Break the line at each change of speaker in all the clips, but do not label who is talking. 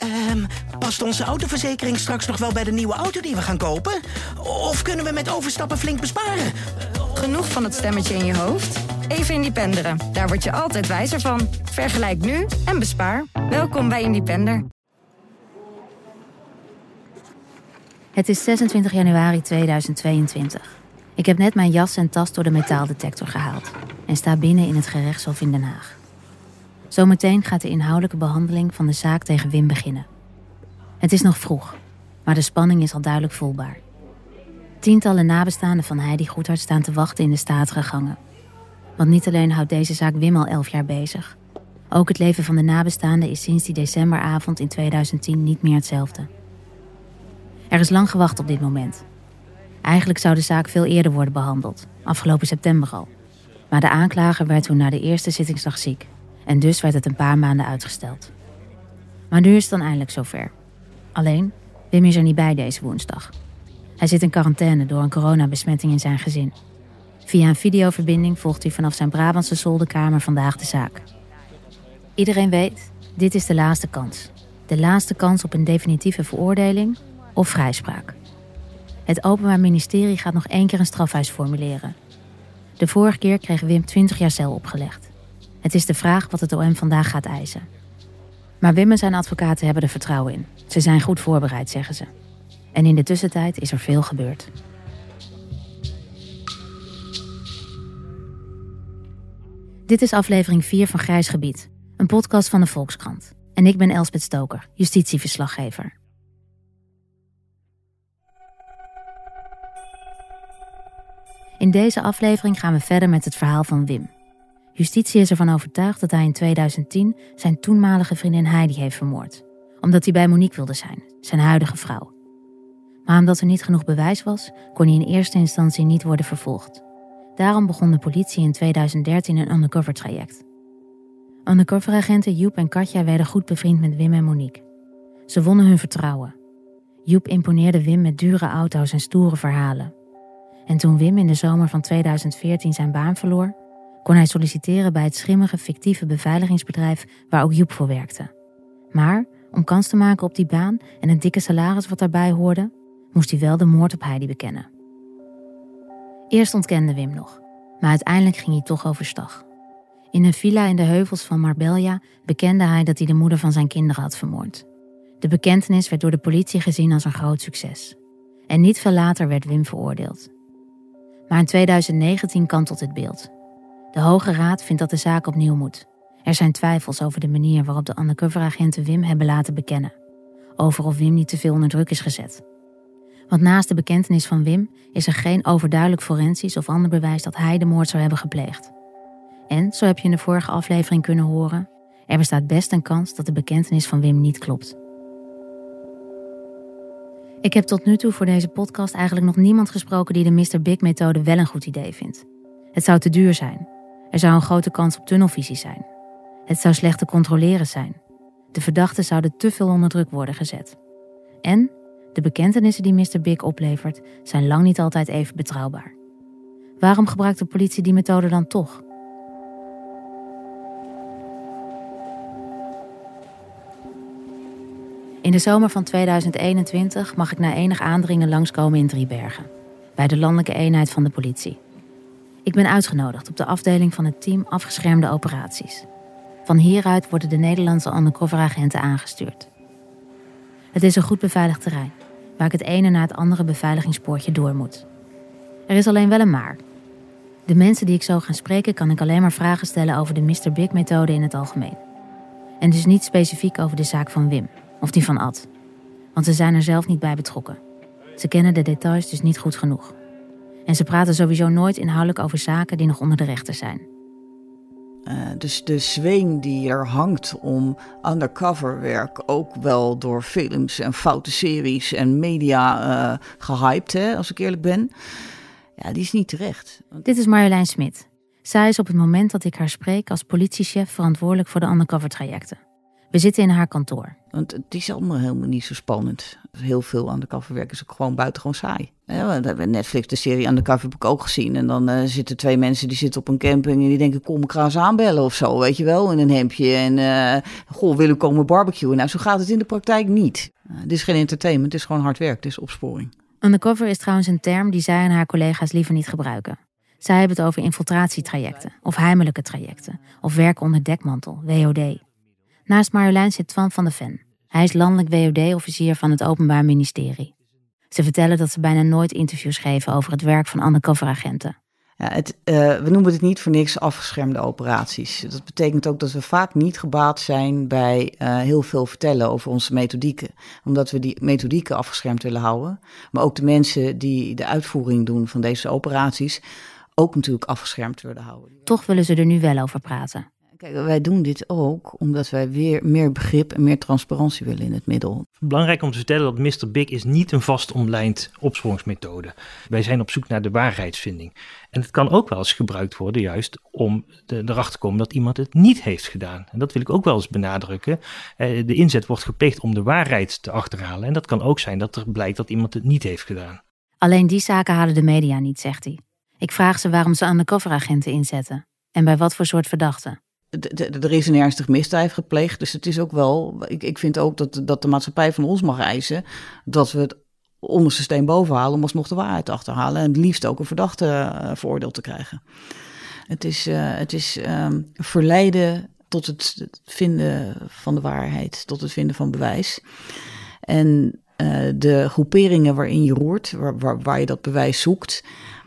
Ehm, past onze autoverzekering straks nog wel bij de nieuwe auto die we gaan kopen? Of kunnen we met overstappen flink besparen?
Genoeg van het stemmetje in je hoofd? Even Independeren. Daar word je altijd wijzer van. Vergelijk nu en bespaar. Welkom bij Independer.
Het is 26 januari 2022. Ik heb net mijn jas en tas door de metaaldetector gehaald en sta binnen in het gerechtshof in Den Haag. Zometeen gaat de inhoudelijke behandeling van de zaak tegen Wim beginnen. Het is nog vroeg, maar de spanning is al duidelijk voelbaar. Tientallen nabestaanden van Heidi Goedhart staan te wachten in de statige gangen. Want niet alleen houdt deze zaak Wim al elf jaar bezig. Ook het leven van de nabestaanden is sinds die decemberavond in 2010 niet meer hetzelfde. Er is lang gewacht op dit moment. Eigenlijk zou de zaak veel eerder worden behandeld, afgelopen september al. Maar de aanklager werd toen na de eerste zittingsdag ziek en dus werd het een paar maanden uitgesteld. Maar nu is het dan eindelijk zover. Alleen, Wim is er niet bij deze woensdag. Hij zit in quarantaine door een coronabesmetting in zijn gezin. Via een videoverbinding volgt hij vanaf zijn Brabantse zolderkamer vandaag de zaak. Iedereen weet, dit is de laatste kans. De laatste kans op een definitieve veroordeling of vrijspraak. Het Openbaar Ministerie gaat nog één keer een strafhuis formuleren. De vorige keer kreeg Wim 20 jaar cel opgelegd. Het is de vraag wat het OM vandaag gaat eisen. Maar Wim en zijn advocaten hebben er vertrouwen in. Ze zijn goed voorbereid, zeggen ze. En in de tussentijd is er veel gebeurd. Dit is aflevering 4 van Grijs Gebied, een podcast van de Volkskrant. En ik ben Elspet Stoker, justitieverslaggever. In deze aflevering gaan we verder met het verhaal van Wim. Justitie is ervan overtuigd dat hij in 2010 zijn toenmalige vriendin Heidi heeft vermoord. Omdat hij bij Monique wilde zijn, zijn huidige vrouw. Maar omdat er niet genoeg bewijs was, kon hij in eerste instantie niet worden vervolgd. Daarom begon de politie in 2013 een undercover traject. Undercoveragenten Joep en Katja werden goed bevriend met Wim en Monique. Ze wonnen hun vertrouwen. Joep imponeerde Wim met dure auto's en stoere verhalen. En toen Wim in de zomer van 2014 zijn baan verloor, kon hij solliciteren bij het schimmige fictieve beveiligingsbedrijf waar ook Joep voor werkte. Maar om kans te maken op die baan en het dikke salaris wat daarbij hoorde, moest hij wel de moord op Heidi bekennen. Eerst ontkende Wim nog, maar uiteindelijk ging hij toch overstag. In een villa in de heuvels van Marbella bekende hij dat hij de moeder van zijn kinderen had vermoord. De bekentenis werd door de politie gezien als een groot succes. En niet veel later werd Wim veroordeeld. Maar in 2019 kantelt het beeld. De Hoge Raad vindt dat de zaak opnieuw moet. Er zijn twijfels over de manier waarop de undercoveragenten Wim hebben laten bekennen. Over of Wim niet te veel onder druk is gezet. Want naast de bekentenis van Wim is er geen overduidelijk forensisch of ander bewijs dat hij de moord zou hebben gepleegd. En, zo heb je in de vorige aflevering kunnen horen, er bestaat best een kans dat de bekentenis van Wim niet klopt. Ik heb tot nu toe voor deze podcast eigenlijk nog niemand gesproken die de Mr. Big-methode wel een goed idee vindt. Het zou te duur zijn. Er zou een grote kans op tunnelvisie zijn. Het zou slecht te controleren zijn. De verdachten zouden te veel onder druk worden gezet. En de bekentenissen die Mr. Big oplevert zijn lang niet altijd even betrouwbaar. Waarom gebruikt de politie die methode dan toch? In de zomer van 2021 mag ik na enig aandringen langskomen in Driebergen, bij de landelijke eenheid van de politie. Ik ben uitgenodigd op de afdeling van het team afgeschermde operaties. Van hieruit worden de Nederlandse undercoveragenten aangestuurd. Het is een goed beveiligd terrein, waar ik het ene na het andere beveiligingspoortje door moet. Er is alleen wel een maar. De mensen die ik zo gaan spreken kan ik alleen maar vragen stellen over de Mr. Big-methode in het algemeen. En dus niet specifiek over de zaak van Wim of die van Ad. Want ze zijn er zelf niet bij betrokken. Ze kennen de details dus niet goed genoeg. En ze praten sowieso nooit inhoudelijk over zaken die nog onder de rechter zijn.
Uh, dus de zweem die er hangt om undercover werk, ook wel door films en foute series en media uh, gehyped, hè, als ik eerlijk ben, ja, die is niet terecht.
Dit is Marjolein Smit. Zij is op het moment dat ik haar spreek als politiechef verantwoordelijk voor de undercover trajecten. We zitten in haar kantoor.
Want het is allemaal helemaal niet zo spannend. Heel veel undercover werk is ook gewoon buitengewoon saai. Ja, Netflix, de serie Undercover heb ik ook gezien. En dan uh, zitten twee mensen die zitten op een camping en die denken, kom ik ga eens aanbellen of zo, weet je wel, in een hemdje. En uh, goh, willen komen barbecuen? Nou, zo gaat het in de praktijk niet. Uh, dit is geen entertainment, het is gewoon hard werk, het is opsporing.
Undercover is trouwens een term die zij en haar collega's liever niet gebruiken. Zij hebben het over infiltratietrajecten of heimelijke trajecten of werken onder dekmantel, WOD. Naast Marjolein zit Twan van de Ven. Hij is landelijk WOD-officier van het Openbaar Ministerie. Ze vertellen dat ze bijna nooit interviews geven over het werk van undercoveragenten.
Ja, het, uh, we noemen het niet voor niks afgeschermde operaties. Dat betekent ook dat we vaak niet gebaat zijn bij uh, heel veel vertellen over onze methodieken. Omdat we die methodieken afgeschermd willen houden. Maar ook de mensen die de uitvoering doen van deze operaties ook natuurlijk afgeschermd willen houden.
Toch willen ze er nu wel over praten.
Kijk, wij doen dit ook omdat wij weer meer begrip en meer transparantie willen in het middel.
Belangrijk om te vertellen dat Mr. Big is niet een vast omlijnd opsporingsmethode. Wij zijn op zoek naar de waarheidsvinding. En het kan ook wel eens gebruikt worden juist om de, erachter te komen dat iemand het niet heeft gedaan. En dat wil ik ook wel eens benadrukken. Eh, de inzet wordt gepleegd om de waarheid te achterhalen. En dat kan ook zijn dat er blijkt dat iemand het niet heeft gedaan.
Alleen die zaken halen de media niet, zegt hij. Ik vraag ze waarom ze undercoveragenten inzetten. En bij wat voor soort verdachten
er is een ernstig misdrijf gepleegd. Dus het is ook wel. Ik, ik vind ook dat, dat de maatschappij van ons mag eisen. dat we het onderste steen boven halen. om alsnog de waarheid te achterhalen. En het liefst ook een verdachte uh, veroordeeld te krijgen. Het is, uh, het is um, verleiden tot het vinden van de waarheid. tot het vinden van bewijs. En uh, de groeperingen waarin je roert, waar, waar, waar je dat bewijs zoekt.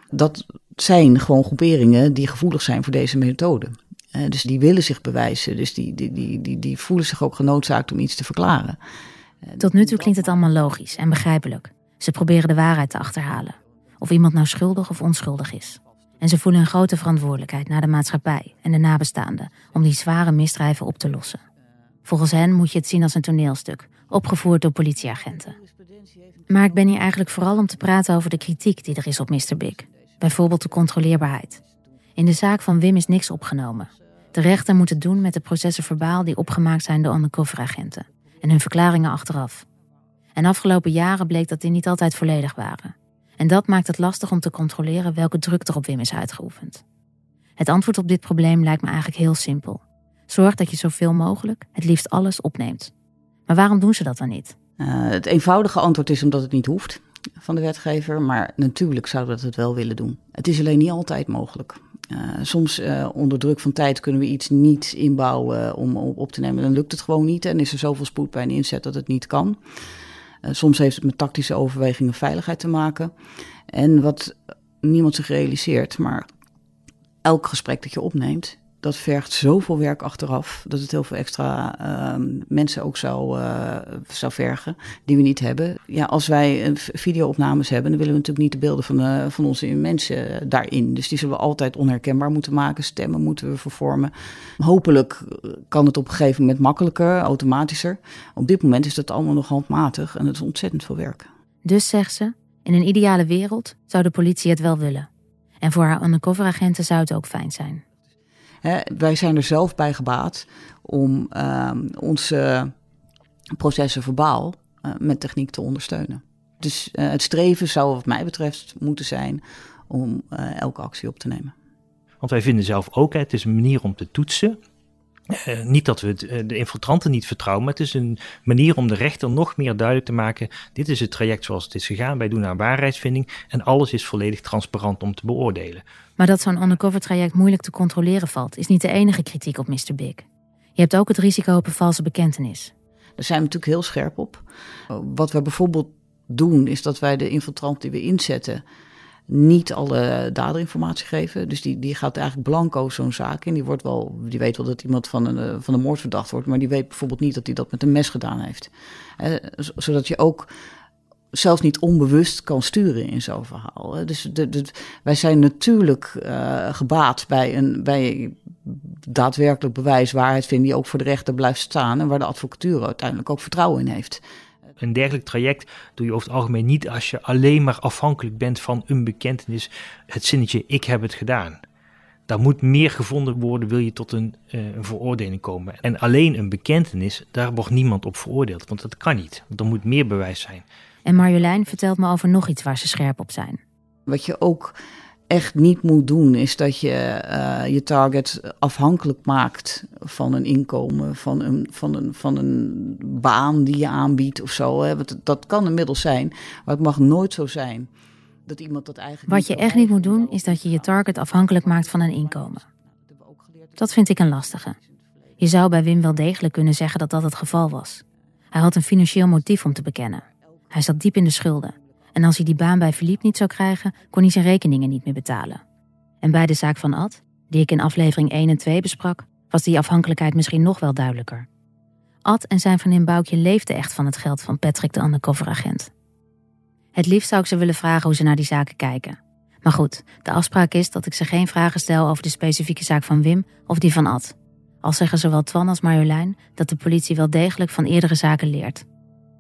dat zijn gewoon groeperingen die gevoelig zijn voor deze methode. Uh, dus die willen zich bewijzen. Dus die, die, die, die, die voelen zich ook genoodzaakt om iets te verklaren.
Uh, Tot nu toe klinkt het allemaal logisch en begrijpelijk. Ze proberen de waarheid te achterhalen. Of iemand nou schuldig of onschuldig is. En ze voelen een grote verantwoordelijkheid naar de maatschappij en de nabestaanden om die zware misdrijven op te lossen. Volgens hen moet je het zien als een toneelstuk, opgevoerd door politieagenten. Maar ik ben hier eigenlijk vooral om te praten over de kritiek die er is op Mr. Big. Bijvoorbeeld de controleerbaarheid. In de zaak van Wim is niks opgenomen. De rechter moet het doen met de processen verbaal die opgemaakt zijn door undercoveragenten en hun verklaringen achteraf. En afgelopen jaren bleek dat die niet altijd volledig waren. En dat maakt het lastig om te controleren welke druk er op Wim is uitgeoefend. Het antwoord op dit probleem lijkt me eigenlijk heel simpel. Zorg dat je zoveel mogelijk, het liefst alles, opneemt. Maar waarom doen ze dat dan niet?
Uh, het eenvoudige antwoord is omdat het niet hoeft van de wetgever. Maar natuurlijk zouden we het wel willen doen. Het is alleen niet altijd mogelijk. Uh, soms uh, onder druk van tijd kunnen we iets niet inbouwen om op te nemen. Dan lukt het gewoon niet en is er zoveel spoed bij een inzet dat het niet kan. Soms heeft het met tactische overwegingen veiligheid te maken. En wat niemand zich realiseert, maar elk gesprek dat je opneemt, dat vergt zoveel werk achteraf. Dat het heel veel extra uh, mensen ook zou, uh, zou vergen. Die we niet hebben. Ja, als wij videoopnames hebben, dan willen we natuurlijk niet de beelden van, uh, van onze mensen daarin. Dus die zullen we altijd onherkenbaar moeten maken. Stemmen moeten we vervormen. Hopelijk kan het op een gegeven moment makkelijker, automatischer. Op dit moment is dat allemaal nog handmatig en het is ontzettend veel werk.
Dus zegt ze, in een ideale wereld zou de politie het wel willen. En voor haar undercoveragenten zou het ook fijn zijn.
Hè, wij zijn er zelf bij gebaat om uh, onze processen verbaal uh, met techniek te ondersteunen. Dus uh, het streven zou wat mij betreft moeten zijn om uh, elke actie op te nemen.
Want wij vinden zelf ook, hè, het is een manier om te toetsen. Uh, niet dat we het, uh, de infiltranten niet vertrouwen, maar het is een manier om de rechter nog meer duidelijk te maken: dit is het traject zoals het is gegaan, wij doen aan waarheidsvinding en alles is volledig transparant om te beoordelen.
Maar dat zo'n undercover traject moeilijk te controleren valt, is niet de enige kritiek op Mr. Big. Je hebt ook het risico op een valse bekentenis.
Daar zijn we natuurlijk heel scherp op. Wat we bijvoorbeeld doen, is dat wij de infiltrant die we inzetten niet alle daderinformatie geven. Dus die, die gaat eigenlijk blanco zo'n zaak in. Die, wordt wel, die weet wel dat iemand van een, van een moord verdacht wordt, maar die weet bijvoorbeeld niet dat hij dat met een mes gedaan heeft. Eh, zodat je ook zelfs niet onbewust kan sturen in zo'n verhaal. Dus de, de, wij zijn natuurlijk uh, gebaat bij een bij daadwerkelijk bewijs, waarheid vinden die ook voor de rechter blijft staan en waar de advocatuur uiteindelijk ook vertrouwen in heeft.
Een dergelijk traject doe je over het algemeen niet als je alleen maar afhankelijk bent van een bekentenis, het zinnetje ik heb het gedaan. Daar moet meer gevonden worden, wil je tot een, uh, een, veroordeling komen. En alleen een bekentenis, daar wordt niemand op veroordeeld, want dat kan niet. Er moet meer bewijs zijn.
En Marjolein vertelt me over nog iets waar ze scherp op zijn.
Wat je ook echt niet moet doen, is dat je uh, je target afhankelijk maakt van een inkomen, van een, van een, van een baan die je aanbiedt of zo. Hè. Want dat kan inmiddels zijn, maar het mag nooit zo zijn dat iemand dat eigenlijk.
Wat je echt niet moet doen, is dat je je target afhankelijk maakt van een inkomen. Dat vind ik een lastige. Je zou bij Wim wel degelijk kunnen zeggen dat dat het geval was. Hij had een financieel motief om te bekennen. Hij zat diep in de schulden. En als hij die baan bij Philippe niet zou krijgen, kon hij zijn rekeningen niet meer betalen. En bij de zaak van Ad, die ik in aflevering 1 en 2 besprak, was die afhankelijkheid misschien nog wel duidelijker. Ad en zijn vriendin Boukje leefden echt van het geld van Patrick de undercoveragent. Het liefst zou ik ze willen vragen hoe ze naar die zaken kijken. Maar goed, de afspraak is dat ik ze geen vragen stel over de specifieke zaak van Wim of die van Ad. Al zeggen zowel Twan als Marjolein dat de politie wel degelijk van eerdere zaken leert.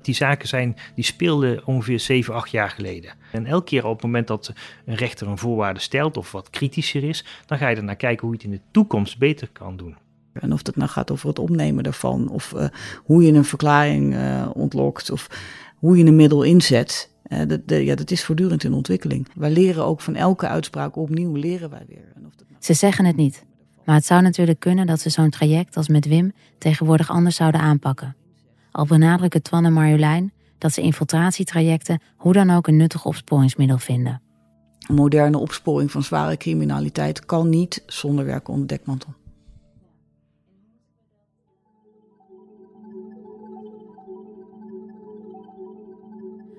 Die zaken zijn, die speelden ongeveer 7, 8 jaar geleden. En elke keer op het moment dat een rechter een voorwaarde stelt of wat kritischer is, dan ga je er naar kijken hoe je het in de toekomst beter kan doen.
En of het nou gaat over het opnemen daarvan, of uh, hoe je een verklaring uh, ontlokt, of hoe je een middel inzet. Uh, dat, de, ja, dat is voortdurend in ontwikkeling. Wij leren ook van elke uitspraak opnieuw, leren wij weer. En of
dat nou... Ze zeggen het niet, maar het zou natuurlijk kunnen dat ze zo'n traject als met Wim tegenwoordig anders zouden aanpakken. Al benadrukken Twan en Marjolein dat ze infiltratietrajecten hoe dan ook een nuttig opsporingsmiddel vinden.
Een moderne opsporing van zware criminaliteit kan niet zonder werken onder dekmantel.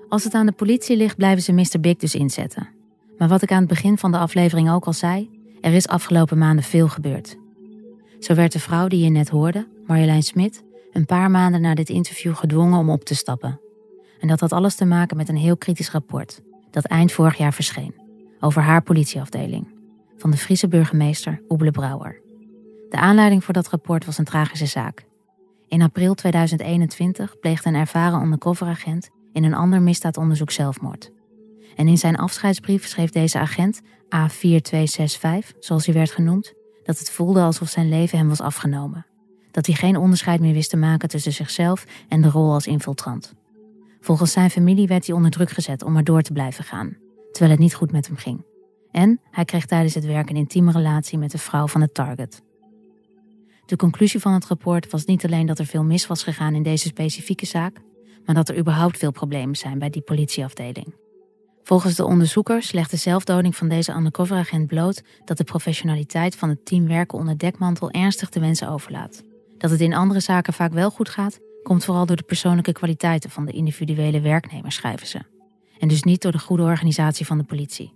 Als het aan de politie ligt, blijven ze Mr. Big dus inzetten. Maar wat ik aan het begin van de aflevering ook al zei, er is afgelopen maanden veel gebeurd. Zo werd de vrouw die je net hoorde, Marjolein Smit, een paar maanden na dit interview gedwongen om op te stappen. En dat had alles te maken met een heel kritisch rapport dat eind vorig jaar verscheen over haar politieafdeling van de Friese burgemeester Oebele Brouwer. De aanleiding voor dat rapport was een tragische zaak. In april 2021 pleegde een ervaren undercoveragent in een ander misdaadonderzoek zelfmoord. En in zijn afscheidsbrief schreef deze agent A4265, zoals hij werd genoemd, dat het voelde alsof zijn leven hem was afgenomen dat hij geen onderscheid meer wist te maken tussen zichzelf en de rol als infiltrant. Volgens zijn familie werd hij onder druk gezet om maar door te blijven gaan, terwijl het niet goed met hem ging. En hij kreeg tijdens het werk een intieme relatie met de vrouw van het target. De conclusie van het rapport was niet alleen dat er veel mis was gegaan in deze specifieke zaak, maar dat er überhaupt veel problemen zijn bij die politieafdeling. Volgens de onderzoekers legt de zelfdoding van deze undercoveragent bloot dat de professionaliteit van het team werken onder dekmantel ernstig te wensen overlaat. Dat het in andere zaken vaak wel goed gaat, komt vooral door de persoonlijke kwaliteiten van de individuele werknemers, schrijven ze. En dus niet door de goede organisatie van de politie.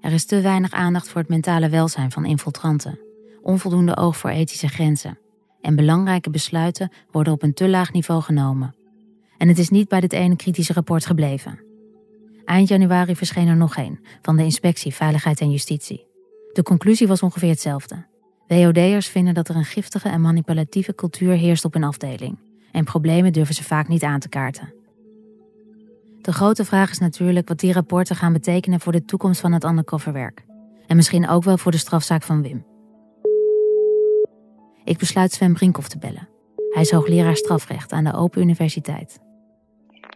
Er is te weinig aandacht voor het mentale welzijn van infiltranten, onvoldoende oog voor ethische grenzen. En belangrijke besluiten worden op een te laag niveau genomen. En het is niet bij dit ene kritische rapport gebleven. Eind januari verscheen er nog een van de Inspectie Veiligheid en Justitie. De conclusie was ongeveer hetzelfde. WOD'ers vinden dat er een giftige en manipulatieve cultuur heerst op hun afdeling. En problemen durven ze vaak niet aan te kaarten. De grote vraag is natuurlijk wat die rapporten gaan betekenen voor de toekomst van het undercoverwerk. En misschien ook wel voor de strafzaak van Wim. Ik besluit Sven Brinkhoff te bellen. Hij is hoogleraar strafrecht aan de Open Universiteit.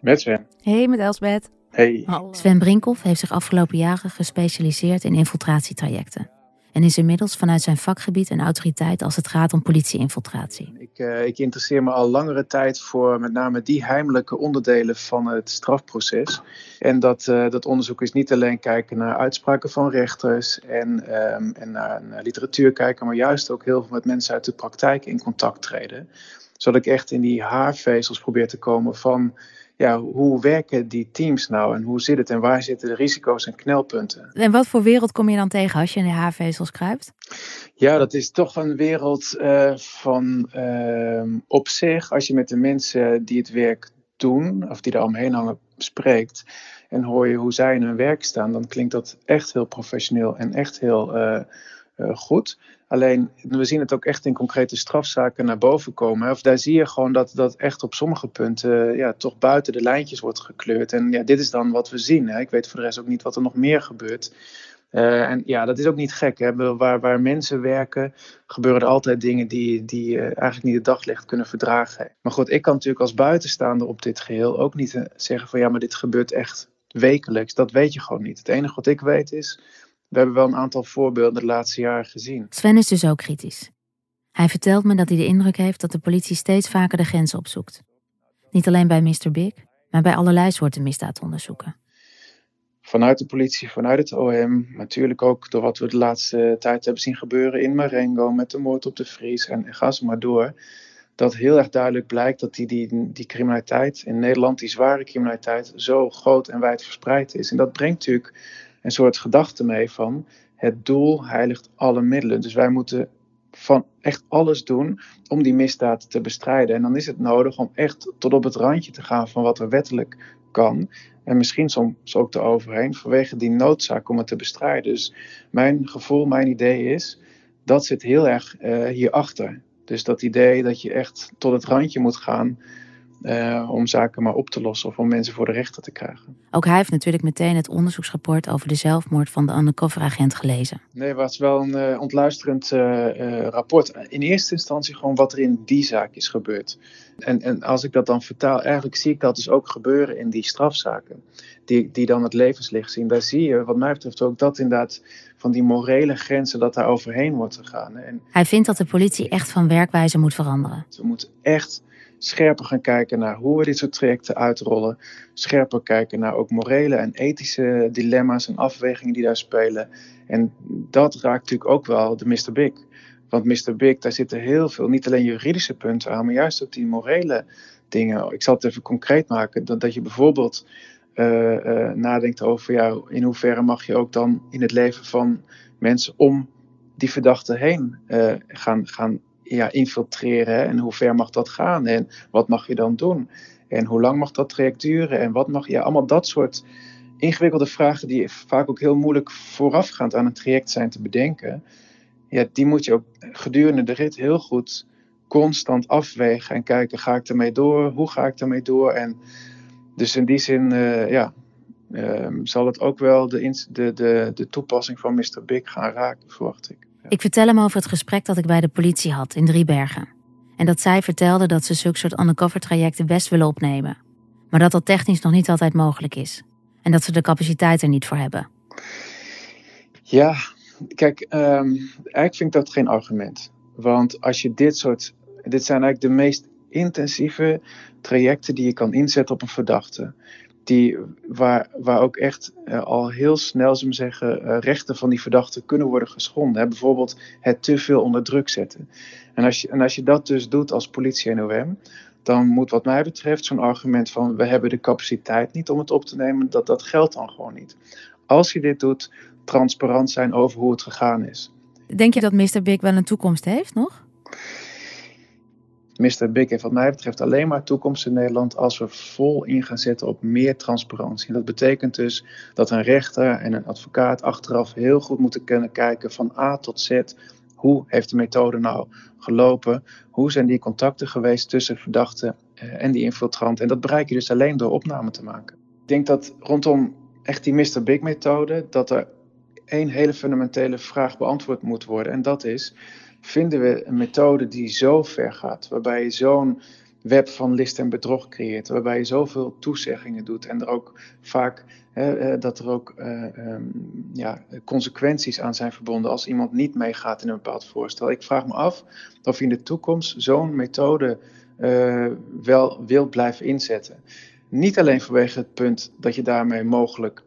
Met Sven.
Hey, met Elsbeth.
Hey.
Sven Brinkhoff heeft zich afgelopen jaren gespecialiseerd in infiltratietrajecten en is inmiddels vanuit zijn vakgebied een autoriteit als het gaat om politieinfiltratie.
Ik, uh, ik interesseer me al langere tijd voor met name die heimelijke onderdelen van het strafproces. En dat, uh, dat onderzoek is niet alleen kijken naar uitspraken van rechters en, um, en naar, naar literatuur kijken, maar juist ook heel veel met mensen uit de praktijk in contact treden. Zodat ik echt in die haarvezels probeer te komen van ja, hoe werken die teams nou en hoe zit het en waar zitten de risico's en knelpunten?
En wat voor wereld kom je dan tegen als je in de haarvezels kruipt?
Ja, dat is toch een wereld uh, van uh, op zich, als je met de mensen die het werk doen, of die er omheen hangen, spreekt en hoor je hoe zij in hun werk staan, dan klinkt dat echt heel professioneel en echt heel uh, goed. Alleen, we zien het ook echt in concrete strafzaken naar boven komen. Of daar zie je gewoon dat dat echt op sommige punten ja, toch buiten de lijntjes wordt gekleurd. En ja, dit is dan wat we zien. Hè. Ik weet voor de rest ook niet wat er nog meer gebeurt. Uh, en ja, dat is ook niet gek. Hè? Waar, waar mensen werken, gebeuren er altijd dingen die, die eigenlijk niet het daglicht kunnen verdragen. Maar goed, ik kan natuurlijk als buitenstaander op dit geheel ook niet zeggen van ja, maar dit gebeurt echt wekelijks. Dat weet je gewoon niet. Het enige wat ik weet is, we hebben wel een aantal voorbeelden de laatste jaren gezien.
Sven is dus ook kritisch. Hij vertelt me dat hij de indruk heeft dat de politie steeds vaker de grenzen opzoekt. Niet alleen bij Mr. Big, maar bij allerlei soorten misdaadonderzoeken.
Vanuit de politie, vanuit het OM, natuurlijk ook door wat we de laatste tijd hebben zien gebeuren in Marengo met de moord op de Vries en ga zo maar door. Dat heel erg duidelijk blijkt dat die, die, die criminaliteit in Nederland, die zware criminaliteit, zo groot en wijd verspreid is. En dat brengt natuurlijk een soort gedachte mee van het doel heiligt alle middelen. Dus wij moeten van echt alles doen om die misdaad te bestrijden. En dan is het nodig om echt tot op het randje te gaan van wat er wettelijk kan. En misschien soms ook te overheen vanwege die noodzaak om het te bestrijden. Dus mijn gevoel, mijn idee is, dat zit heel erg uh, hierachter. Dus dat idee dat je echt tot het randje moet gaan uh, om zaken maar op te lossen of om mensen voor de rechter te krijgen.
Ook hij heeft natuurlijk meteen het onderzoeksrapport over de zelfmoord van de undercoveragent gelezen.
Nee, het was wel een uh, ontluisterend uh, rapport. In eerste instantie gewoon wat er in die zaak is gebeurd. En, en als ik dat dan vertaal, eigenlijk zie ik dat dus ook gebeuren in die strafzaken. Die, die dan het levenslicht zien. Daar zie je, wat mij betreft, ook dat inderdaad van die morele grenzen dat daar overheen wordt gegaan. En
hij vindt dat de politie echt van werkwijze moet veranderen.
Ze moet echt scherper gaan kijken naar hoe we dit soort trajecten uitrollen. Scherper kijken naar ook morele en ethische dilemma's en afwegingen die daar spelen. En dat raakt natuurlijk ook wel de Mr. Big. Want Mr. Big, daar zitten heel veel, niet alleen juridische punten aan, maar juist ook die morele dingen. Ik zal het even concreet maken. Dat, dat je bijvoorbeeld uh, uh, nadenkt over ja, in hoeverre mag je ook dan in het leven van mensen om die verdachte heen uh, gaan, gaan ja, infiltreren en hoe ver mag dat gaan en wat mag je dan doen en hoe lang mag dat traject duren en wat mag je, allemaal dat soort ingewikkelde vragen die vaak ook heel moeilijk voorafgaand aan een traject zijn te bedenken, ja, die moet je ook gedurende de rit heel goed constant afwegen en kijken, ga ik ermee door, hoe ga ik ermee door en dus in die zin, uh, ja, uh, zal het ook wel de, de, de, de toepassing van Mr. Big gaan raken, verwacht ik.
Ik vertel hem over het gesprek dat ik bij de politie had in Driebergen. En dat zij vertelde dat ze zulke soort undercover trajecten best willen opnemen. Maar dat dat technisch nog niet altijd mogelijk is. En dat ze de capaciteit er niet voor hebben.
Ja, kijk, um, eigenlijk vind ik dat geen argument. Want als je dit soort. Dit zijn eigenlijk de meest intensieve trajecten die je kan inzetten op een verdachte die, waar, waar ook echt uh, al heel snel, zullen zeggen, uh, rechten van die verdachten kunnen worden geschonden. Hè? Bijvoorbeeld het te veel onder druk zetten. En als, je, en als je dat dus doet als politie en OM, dan moet wat mij betreft zo'n argument van we hebben de capaciteit niet om het op te nemen, dat, dat geldt dan gewoon niet. Als je dit doet, transparant zijn over hoe het gegaan is.
Denk je dat Mr. Big wel een toekomst heeft nog?
Mr. Big heeft wat mij betreft alleen maar toekomst in Nederland als we vol in gaan zetten op meer transparantie. dat betekent dus dat een rechter en een advocaat achteraf heel goed moeten kunnen kijken van A tot Z. Hoe heeft de methode nou gelopen? Hoe zijn die contacten geweest tussen verdachte eh, en die infiltrant? En dat bereik je dus alleen door opname te maken. Ik denk dat rondom echt die Mr. Big methode, dat er één hele fundamentele vraag beantwoord moet worden. En dat is, vinden we een methode die zo ver gaat, waarbij je zo'n web van list en bedrog creëert, waarbij je zoveel toezeggingen doet en er ook vaak hè, dat er ook uh, um, ja, consequenties aan zijn verbonden als iemand niet meegaat in een bepaald voorstel. Ik vraag me af of je in de toekomst zo'n methode uh, wel wilt blijven inzetten. Niet alleen vanwege het punt dat je daarmee mogelijk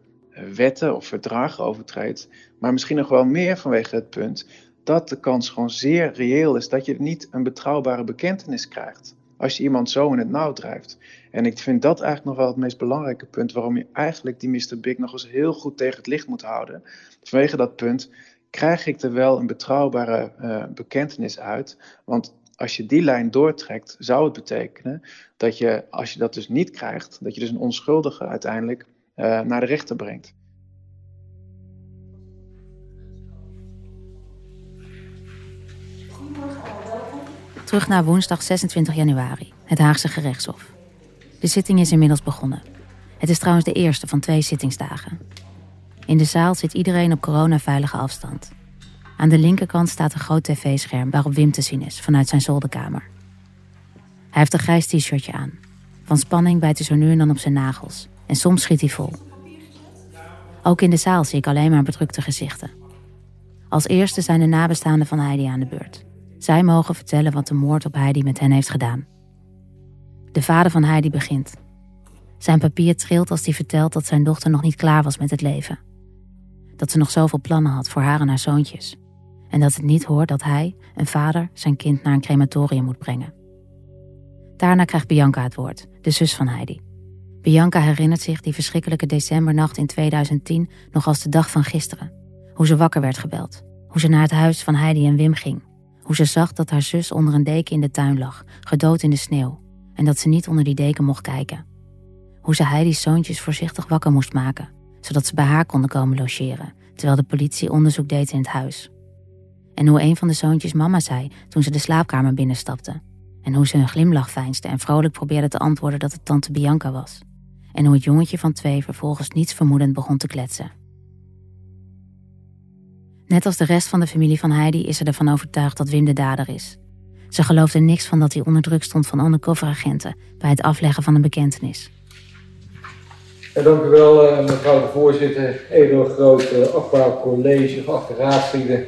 wetten of verdragen overtreedt, maar misschien nog wel meer vanwege het punt dat de kans gewoon zeer reëel is dat je niet een betrouwbare bekentenis krijgt. Als je iemand zo in het nauw drijft. En ik vind dat eigenlijk nog wel het meest belangrijke punt waarom je eigenlijk die Mr. Big nog eens heel goed tegen het licht moet houden. Vanwege dat punt krijg ik er wel een betrouwbare uh, bekentenis uit. Want als je die lijn doortrekt, zou het betekenen dat je, als je dat dus niet krijgt, dat je dus een onschuldige uiteindelijk uh, naar de rechter brengt.
Terug naar woensdag 26 januari, het Haagse gerechtshof. De zitting is inmiddels begonnen. Het is trouwens de eerste van twee zittingsdagen. In de zaal zit iedereen op coronaveilige afstand. Aan de linkerkant staat een groot tv-scherm waarop Wim te zien is vanuit zijn zolderkamer. Hij heeft een grijs t-shirtje aan. Van spanning bijt hij zo nu en dan op zijn nagels. En soms schiet hij vol. Ook in de zaal zie ik alleen maar bedrukte gezichten. Als eerste zijn de nabestaanden van Heidi aan de beurt. Zij mogen vertellen wat de moord op Heidi met hen heeft gedaan. De vader van Heidi begint. Zijn papier trilt als hij vertelt dat zijn dochter nog niet klaar was met het leven. Dat ze nog zoveel plannen had voor haar en haar zoontjes. En dat het niet hoort dat hij, een vader, zijn kind naar een crematorium moet brengen. Daarna krijgt Bianca het woord, de zus van Heidi. Bianca herinnert zich die verschrikkelijke decembernacht in 2010 nog als de dag van gisteren. Hoe ze wakker werd gebeld. Hoe ze naar het huis van Heidi en Wim ging. Hoe ze zag dat haar zus onder een deken in de tuin lag, gedood in de sneeuw. En dat ze niet onder die deken mocht kijken. Hoe ze Heidi's zoontjes voorzichtig wakker moest maken, zodat ze bij haar konden komen logeren, terwijl de politie onderzoek deed in het huis. En hoe een van de zoontjes mama zei toen ze de slaapkamer binnenstapte. En hoe ze een glimlach veinsde en vrolijk probeerde te antwoorden dat het tante Bianca was. En hoe het jongetje van twee vervolgens niets vermoedend begon te kletsen. Net als de rest van de familie van Heidi is ze ervan overtuigd dat Wim de dader is. Ze geloofde niks van dat hij onder druk stond van undercoveragenten bij het afleggen van een bekentenis.
Ja, dank u wel, eh, mevrouw de voorzitter, edel groot uh, college, geachte raadsleden,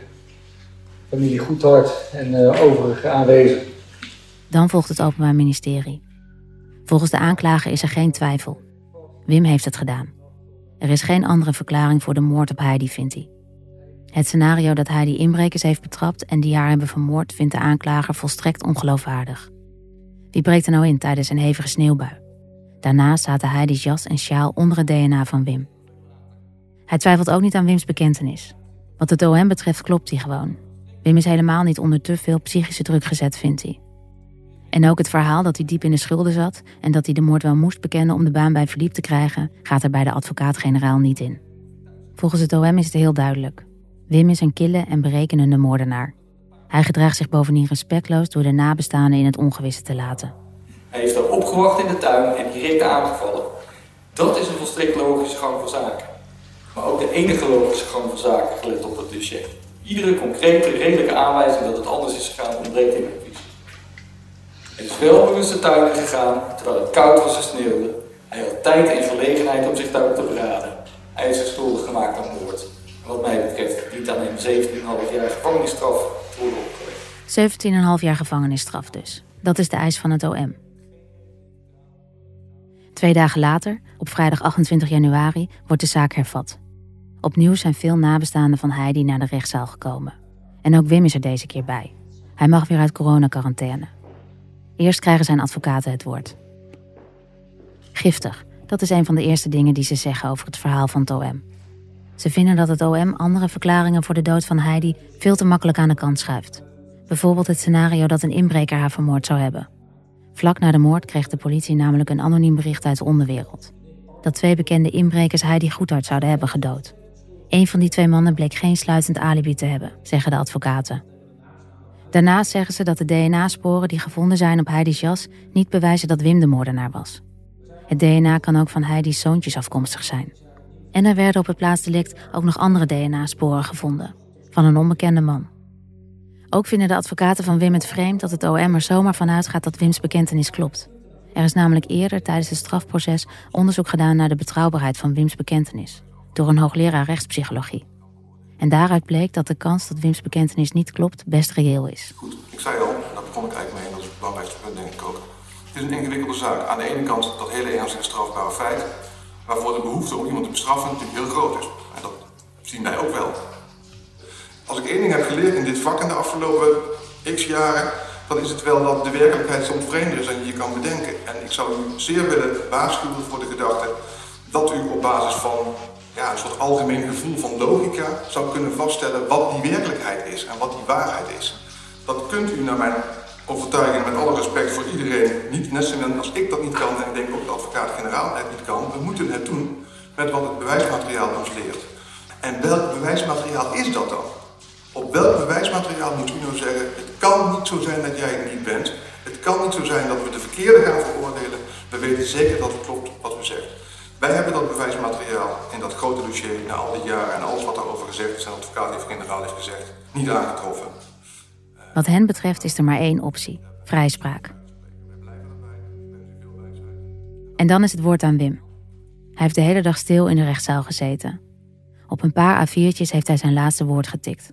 familie Goedhart en uh, overige aanwezigen.
Dan volgt het Openbaar Ministerie. Volgens de aanklager is er geen twijfel. Wim heeft het gedaan. Er is geen andere verklaring voor de moord op Heidi, vindt hij. Het scenario dat hij die inbrekers heeft betrapt en die haar hebben vermoord, vindt de aanklager volstrekt ongeloofwaardig. Wie breekt er nou in tijdens een hevige sneeuwbui? Daarnaast zaten Heidi's jas en sjaal onder het DNA van Wim. Hij twijfelt ook niet aan Wims bekentenis. Wat het OM betreft klopt hij gewoon. Wim is helemaal niet onder te veel psychische druk gezet, vindt hij. En ook het verhaal dat hij diep in de schulden zat en dat hij de moord wel moest bekennen om de baan bij Verliep te krijgen, gaat er bij de advocaat-generaal niet in. Volgens het OM is het heel duidelijk. Wim is een kille en berekenende moordenaar. Hij gedraagt zich bovendien respectloos door de nabestaanden in het ongewisse te laten.
Hij heeft daar opgewacht in de tuin en direct aangevallen. Dat is een volstrekt logische gang van zaken. Maar ook de enige logische gang van zaken gelet op het dossier. Iedere concrete, redelijke aanwijzing dat het anders is gegaan ontbreekt in mijn visie. Hij is wel bewust de tuin gegaan terwijl het koud was en sneeuwde. Hij had tijd en gelegenheid om zich daarop te beraden. Hij is schuldig gemaakt aan moord wat mij betreft niet aan hem 17,5 jaar gevangenisstraf worden opgelegd.
17,5 jaar gevangenisstraf dus. Dat is de eis van het OM. Twee dagen later, op vrijdag 28 januari, wordt de zaak hervat. Opnieuw zijn veel nabestaanden van Heidi naar de rechtszaal gekomen. En ook Wim is er deze keer bij. Hij mag weer uit coronacarantaine. Eerst krijgen zijn advocaten het woord. Giftig, dat is een van de eerste dingen die ze zeggen over het verhaal van het OM. Ze vinden dat het OM andere verklaringen voor de dood van Heidi veel te makkelijk aan de kant schuift. Bijvoorbeeld het scenario dat een inbreker haar vermoord zou hebben. Vlak na de moord kreeg de politie namelijk een anoniem bericht uit de onderwereld. Dat twee bekende inbrekers Heidi Goedhart zouden hebben gedood. Een van die twee mannen bleek geen sluitend alibi te hebben, zeggen de advocaten. Daarnaast zeggen ze dat de DNA-sporen die gevonden zijn op Heidi's jas niet bewijzen dat Wim de moordenaar was. Het DNA kan ook van Heidi's zoontjes afkomstig zijn. En er werden op het plaatsdelict ook nog andere DNA-sporen gevonden, van een onbekende man. Ook vinden de advocaten van Wim het vreemd dat het OM er zomaar van uitgaat dat Wims bekentenis klopt. Er is namelijk eerder tijdens het strafproces onderzoek gedaan naar de betrouwbaarheid van Wims bekentenis, door een hoogleraar rechtspsychologie. En daaruit bleek dat de kans dat Wims bekentenis niet klopt best reëel is.
Goed, ik zei al, daar begon ik eigenlijk mee en dat is het belangrijkste punt denk ik ook. Het is een ingewikkelde zaak. Aan de ene kant dat hele ernstige strafbare feit, waarvoor de behoefte om iemand te bestraffen natuurlijk heel groot is. En dat zien wij ook wel. Als ik één ding heb geleerd in dit vak in de afgelopen x jaren, dan is het wel dat de werkelijkheid soms vreemder is dan je je kan bedenken. En ik zou u zeer willen waarschuwen voor de gedachte dat u op basis van ja, een soort algemeen gevoel van logica zou kunnen vaststellen wat die werkelijkheid is en wat die waarheid is. Dat kunt u naar mijn overtuiging, met alle respect voor iedereen, niet net zo als ik dat niet kan en ik denk ook de advocaat-generaal het niet kan. We moeten het doen met wat het bewijsmateriaal ons leert. En welk bewijsmateriaal is dat dan? Op welk bewijsmateriaal moet u nou zeggen, het kan niet zo zijn dat jij het niet bent. Het kan niet zo zijn dat we de verkeerde gaan veroordelen. We weten zeker dat het klopt wat u zegt. Wij hebben dat bewijsmateriaal in dat grote dossier na al die jaren en alles wat daarover gezegd is en advocaat-generaal heeft gezegd, niet aangetroffen.
Wat hen betreft is er maar één optie: vrijspraak. En dan is het woord aan Wim. Hij heeft de hele dag stil in de rechtszaal gezeten. Op een paar A4'tjes heeft hij zijn laatste woord getikt.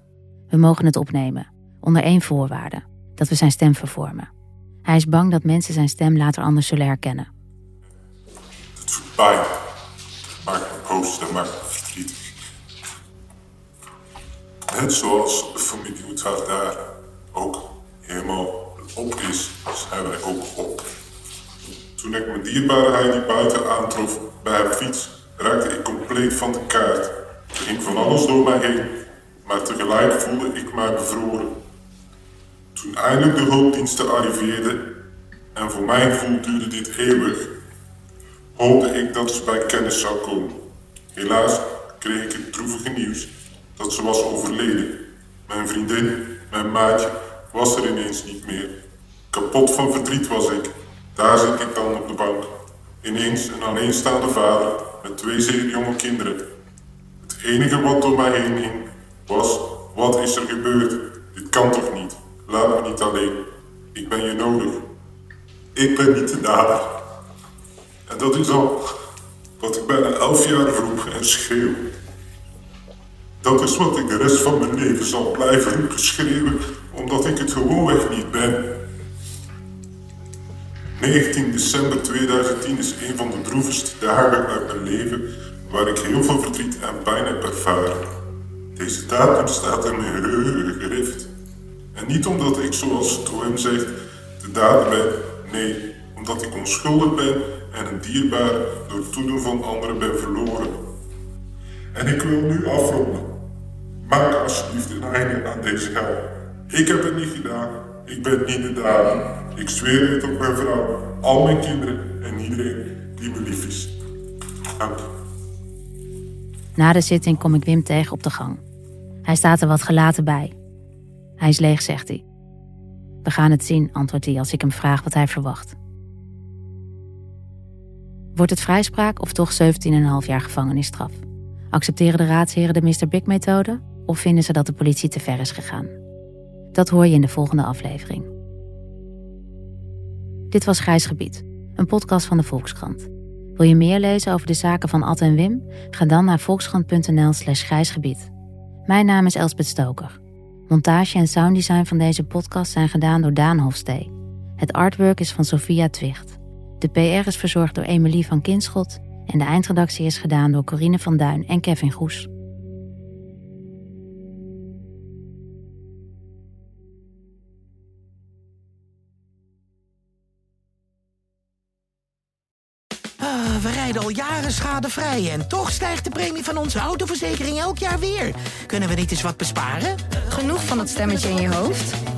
We mogen het opnemen, onder één voorwaarde: dat we zijn stem vervormen. Hij is bang dat mensen zijn stem later anders zullen herkennen.
Pijn. Maakt me boos en maakt me verdrietig. Net zoals familie Oetvaart daar ook helemaal op is, zijn wij ook op. Toen ik mijn dierbare Heidi buiten aantrof bij haar fiets, raakte ik compleet van de kaart. Er ging van alles door mij heen, maar tegelijk voelde ik mij bevroren. Toen eindelijk de hulpdiensten arriveerden, en voor mijn gevoel duurde dit eeuwig, hoopte ik dat ze bij kennis zou komen. Helaas kreeg ik het droevige nieuws dat ze was overleden. Mijn vriendin, mijn maatje, was er ineens niet meer. Kapot van verdriet was ik. Daar zit ik dan op de bank. Ineens een alleenstaande vader met twee zeer jonge kinderen. Het enige wat door mij heen ging was: wat is er gebeurd? Dit kan toch niet? Laat me niet alleen. Ik ben je nodig. Ik ben niet de dader. En dat is al wat ik bijna elf jaar vroeg en schreeuw. Dat is wat ik de rest van mijn leven zal blijven roepen schreeuwen, omdat ik het gewoonweg niet ben. 19 december 2010 is een van de droevigste dagen uit mijn leven waar ik heel veel verdriet en pijn heb ervaren. Deze datum staat in mijn geheugen gegrift. En niet omdat ik, zoals het zegt, de dader ben, nee, omdat ik onschuldig ben en een dierbaar door toedoen van anderen ben verloren. En ik wil nu afronden. Maak alsjeblieft een einde aan deze hel. Ik heb het niet gedaan. Ik ben niet de dader. Ik zweer het op mijn vrouw, al mijn kinderen en iedereen die me lief is. Dank.
Na de zitting kom ik Wim tegen op de gang. Hij staat er wat gelaten bij. Hij is leeg, zegt hij. We gaan het zien, antwoordt hij als ik hem vraag wat hij verwacht. Wordt het vrijspraak of toch 17,5 jaar gevangenisstraf? Accepteren de raadsheren de Mr. Big-methode of vinden ze dat de politie te ver is gegaan? Dat hoor je in de volgende aflevering. Dit was Grijs Gebied, een podcast van de Volkskrant. Wil je meer lezen over de zaken van Ad en Wim? Ga dan naar volkskrant.nl slash grijsgebied. Mijn naam is Elspeth Stoker. Montage en sounddesign van deze podcast zijn gedaan door Daan Hofstee. Het artwork is van Sophia Twicht. De PR is verzorgd door Emilie van Kinschot en de eindredactie is gedaan door Corine van Duin en Kevin Goes.
Ah, we rijden al jaren schadevrij en toch stijgt de premie van onze autoverzekering elk jaar weer. Kunnen we niet eens wat besparen?
Genoeg van dat stemmetje in je hoofd?